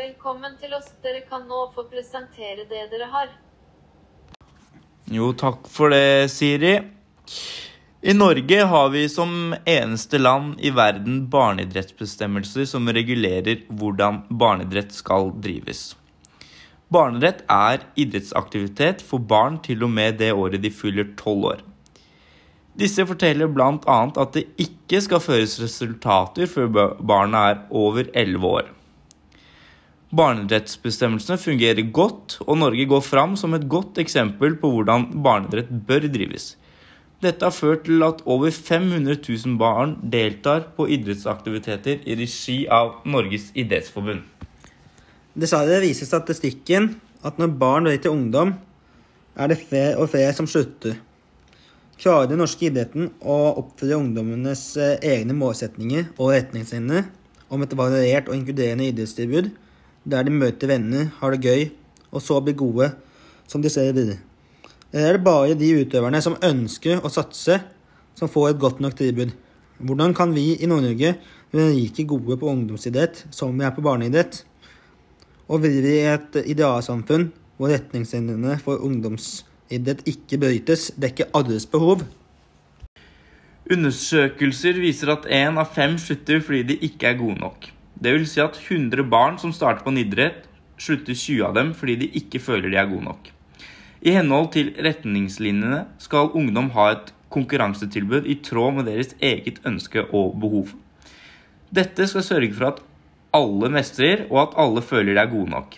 Velkommen til oss. Dere kan nå få presentere det dere har. Jo, takk for det, Siri. I Norge har vi som eneste land i verden barneidrettsbestemmelser som regulerer hvordan barneidrett skal drives. Barneidrett er idrettsaktivitet for barn til og med det året de fyller tolv år. Disse forteller bl.a. at det ikke skal føres resultater før barna er over elleve år. Barneidrettsbestemmelsene fungerer godt, og Norge går fram som et godt eksempel på hvordan barnerett bør drives. Dette har ført til at over 500 000 barn deltar på idrettsaktiviteter i regi av Norges idrettsforbund. Dessverre viser statistikken at når barn blir til ungdom, er det flere og flere som slutter. Klarer den norske idretten å oppfylle ungdommenes eh, egne målsetninger og retningslinjer om et variert og inkluderende idrettstilbud, der de møter venner, har det gøy, og så blir gode som de ser videre. Eller er det bare de utøverne som ønsker å satse, som får et godt nok tilbud? Hvordan kan vi i Nord-Norge være like gode på ungdomsidrett som vi er på barneidrett? Og vil vi i et idealsamfunn hvor retningslinjene for ungdomsidrett ikke brytes, dekker alles behov? Undersøkelser viser at én av fem slutter fordi de ikke er gode nok. Det vil si at 100 barn som starter på en idrett, slutter 20 av dem fordi de ikke føler de er gode nok. I henhold til retningslinjene skal ungdom ha et konkurransetilbud i tråd med deres eget ønske og behov. Dette skal sørge for at alle mestrer, og at alle føler de er gode nok.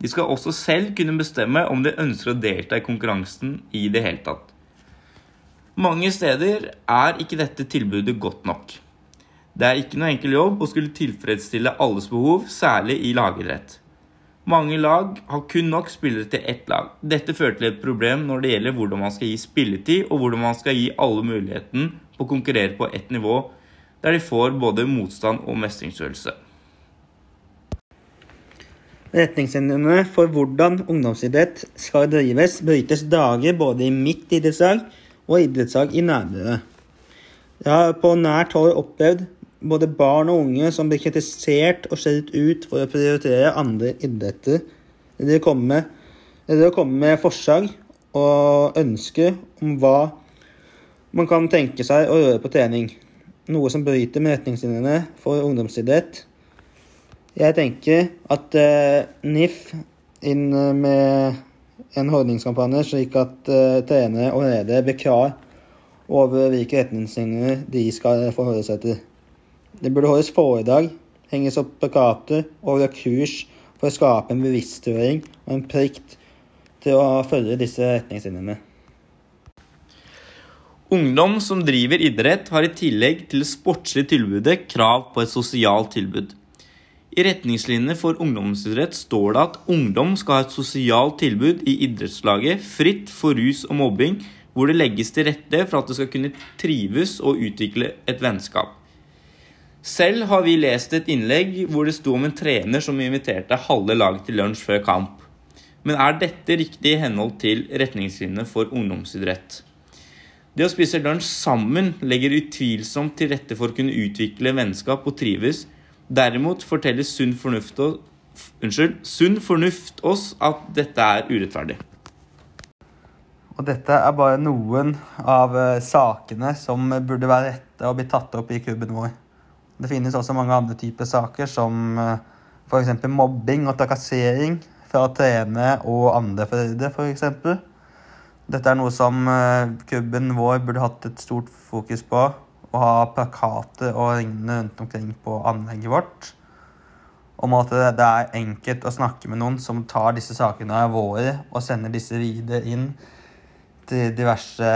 De skal også selv kunne bestemme om de ønsker å delta i konkurransen i det hele tatt. Mange steder er ikke dette tilbudet godt nok. Det er ikke noe enkel jobb å skulle tilfredsstille alles behov, særlig i lagidrett. Mange lag har kun nok spillere til ett lag. Dette fører til et problem når det gjelder hvordan man skal gi spilletid, og hvordan man skal gi alle muligheten på å konkurrere på ett nivå, der de får både motstand og mestringsfølelse. Retningslinjene for hvordan ungdomsidrett skal drives, brytes dager både i mitt idrettslag og idrettslag i nærmiljøet. Jeg har på nært hold opplevd både barn og unge som blir kritisert og skjelt ut for å prioritere andre idretter, eller komme eller komme med forslag og ønsker om hva man kan tenke seg å gjøre på trening. Noe som bryter med retningslinjene for ungdomsidrett. Jeg tenker at eh, NIF inn med en holdningskampanje, slik at eh, trenere og ledere blir klar over hvilke retningslinjer de skal forholde seg til. Det burde holdes foredrag, henges opp plakater og holde kurs for å skape en bevisstgjøring og en plikt til å følge disse retningslinjene. Ungdom som driver idrett, har i tillegg til det sportslige tilbudet krav på et sosialt tilbud. I retningslinjene for ungdomsidrett står det at ungdom skal ha et sosialt tilbud i idrettslaget fritt for rus og mobbing, hvor det legges til rette for at det skal kunne trives og utvikle et vennskap. Selv har vi lest et innlegg hvor det sto om en trener som inviterte halve laget til lunsj før kamp. Men er dette riktig i henhold til retningslinjene for ungdomsidrett? Det å spise lunsj sammen legger utvilsomt til rette for å kunne utvikle vennskap og trives. Derimot forteller sunn fornuft, unnskyld, sunn fornuft oss at dette er urettferdig. Og dette er bare noen av eh, sakene som burde være rette å bli tatt opp i klubben vår. Det finnes også mange andre typer saker, som eh, f.eks. mobbing og trakassering fra trenere og andre foreldre, f.eks. Dette er noe som eh, klubben vår burde hatt et stort fokus på. Å ha plakater og ringene rundt omkring på anlegget vårt. Om at det er enkelt å snakke med noen som tar disse sakene alvorlig og sender disse videre inn til diverse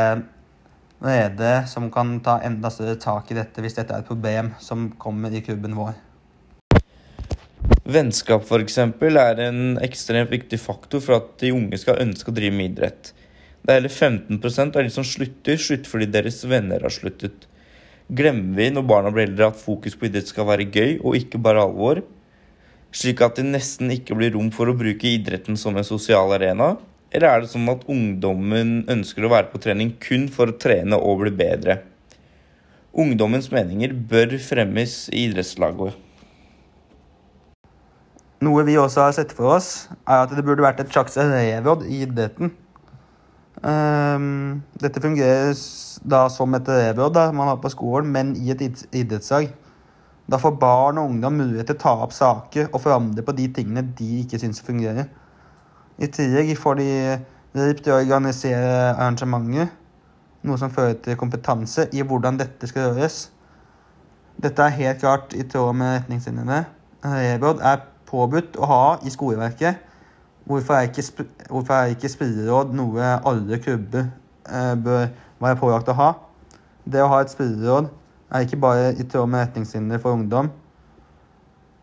rede som kan ta enda større tak i dette hvis dette er et problem som kommer i klubben vår. Vennskap f.eks. er en ekstremt viktig faktor for at de unge skal ønske å drive med idrett. Det er hele 15 av de som slutter, slutter fordi deres venner har sluttet. Glemmer vi når barna blir eldre at fokus på idrett skal være gøy og ikke bare alvor? Slik at det nesten ikke blir rom for å bruke idretten som en sosial arena? Eller er det sånn at ungdommen ønsker å være på trening kun for å trene og bli bedre? Ungdommens meninger bør fremmes i idrettslaget. Noe vi også har sett for oss, er at det burde vært et slags elevråd i idretten. Um, dette fungerer da som et elevråd man har på skolen, men i et idrettslag. Da får barn og ungdom mulighet til å ta opp saker og forandre på de tingene de ikke syns fungerer. I tillegg får de hjelp til å organisere arrangementer, noe som fører til kompetanse i hvordan dette skal gjøres. Dette er helt klart i tråd med retningslinjene. Elevråd er påbudt å ha i skoleverket. Hvorfor er ikke, hvorfor er spilleråd noe alle klubber eh, bør være pålagt å ha? Det å ha et spilleråd er ikke bare i tråd med retningslinjer for ungdom,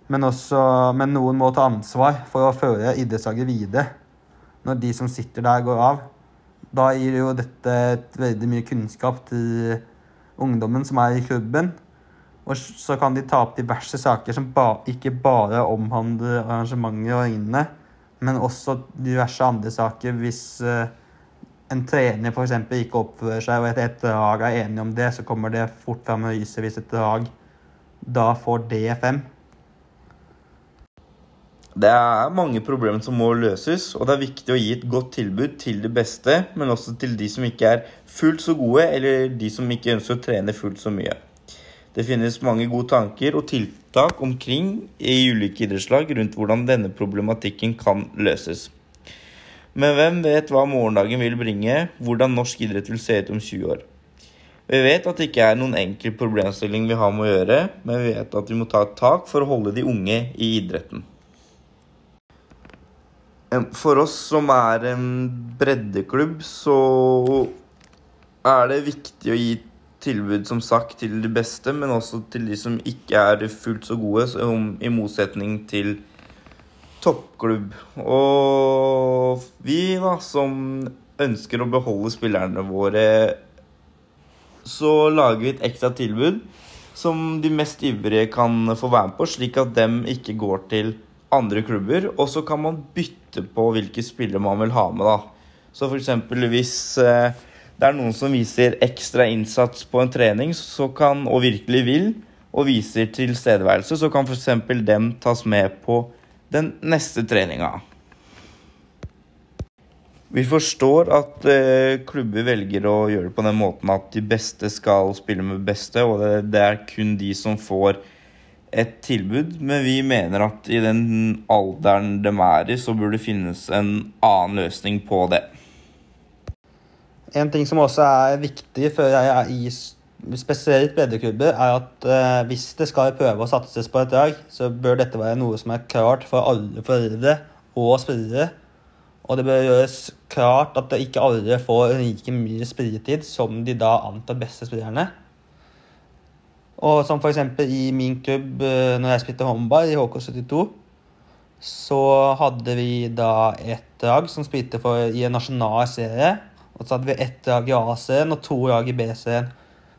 men, også, men noen må ta ansvar for å føre idrettslaget videre når de som sitter der, går av. Da gir jo dette et veldig mye kunnskap til ungdommen som er i klubben. Og så kan de ta opp diverse saker som ba ikke bare omhandler arrangementer og lignende, men også diverse andre saker hvis uh, en trener f.eks. ikke oppfører seg, og et, et lag er enige om det, så kommer det fort fram i lyset hvis et lag da får DFM. Det er mange problemer som må løses, og det er viktig å gi et godt tilbud til de beste, men også til de som ikke er fullt så gode, eller de som ikke ønsker å trene fullt så mye. Det finnes mange gode tanker og tiltak omkring i ulike idrettslag rundt hvordan denne problematikken kan løses. Men hvem vet hva morgendagen vil bringe, hvordan norsk idrett vil se ut om 20 år? Vi vet at det ikke er noen enkel problemstilling vi har med å gjøre, men vi vet at vi må ta et tak for å holde de unge i idretten. For oss som er en breddeklubb, så er det viktig å gi tilbud som sagt til de beste, men også til de som ikke er fullt så gode, som i motsetning til toppklubb. Og vi da, som ønsker å beholde spillerne våre, så lager vi et ekstra tilbud som de mest ivrige kan få være med på, slik at dem ikke går til andre klubber. Og så kan man bytte på hvilke spillere man vil ha med, da. Så f.eks. hvis eh, det er noen som viser ekstra innsats på en trening, kan, og virkelig vil, og viser tilstedeværelse, så kan f.eks. dem tas med på den neste treninga. Vi forstår at eh, klubber velger å gjøre det på den måten at de beste skal spille med beste, og det er kun de som får et tilbud. Men vi mener at i den alderen de er i, så burde det finnes en annen løsning på det. En ting som også er viktig før jeg er i spesielt breddeklubber, er at eh, hvis det skal prøve å satses på et lag, så bør dette være noe som er klart for alle foreldre og spillere. Og det bør gjøres klart at ikke alle får like mye spilletid som de da antar beste spillerne. Og som f.eks. i min klubb eh, når jeg spilte håndball i HK72, så hadde vi da et lag som spilte for, i en nasjonal serie. Og så hadde vi ett lag i A-serien og to lag i B-serien.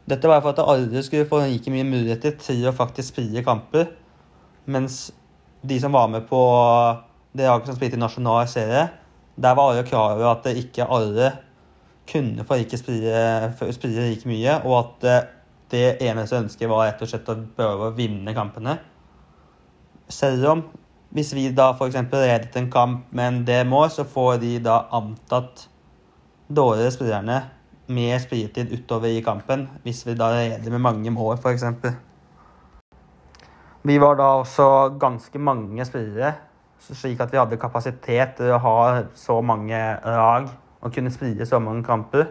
Dette var for at alle skulle få like mye muligheter til å faktisk spille kamper. Mens de som var med på det laget som spilte i nasjonal serie, der var alle klar over at ikke alle kunne få spille, spille like mye, og at eh, det eneste ønsket var rett og slett å prøve å vinne kampene. Selv om hvis vi da f.eks. ledet en kamp med del mål, så får de da antatt dårligere spillerne med spilletid utover i kampen, hvis vi da leder med mange mål, f.eks. Vi var da også ganske mange spillere, slik at vi hadde kapasitet til å ha så mange lag og kunne spille så mange kamper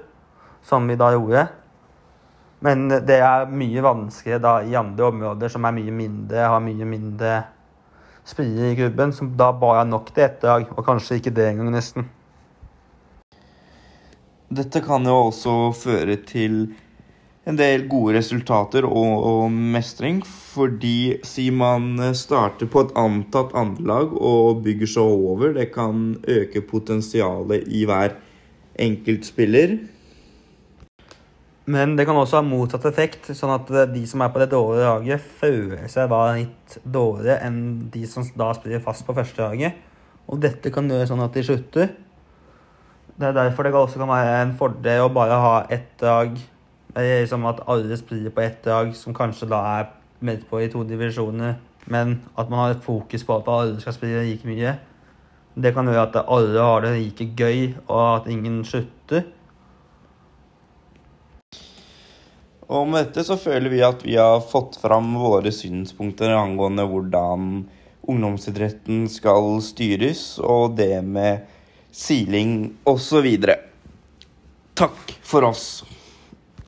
som vi da gjorde. Men det er mye vanskeligere da i andre områder som er mye mindre, har mye mindre spire i grubben, som da bare er nok til ett lag, og kanskje ikke det engang, nesten. Dette kan jo også føre til en del gode resultater og, og mestring, fordi si man starter på et antatt andrelag og bygger seg over, det kan øke potensialet i hver enkelt spiller. Men det kan også ha motsatt effekt, sånn at de som er på det dårlige laget, føler seg da litt dårligere enn de som da spiller fast på første laget. Og dette kan gjøre sånn at de slutter. Det er derfor det også kan være en fordel å bare ha ett lag, eller liksom at alle spiller på ett lag, som kanskje da er meldt på i to divisjoner Men at man har fokus på at alle skal spille like mye, det kan gjøre at alle har det like gøy, og at ingen slutter. Og med dette så føler vi at vi har fått fram våre synspunkter angående hvordan ungdomsidretten skal styres, og det med siling osv. Takk for oss.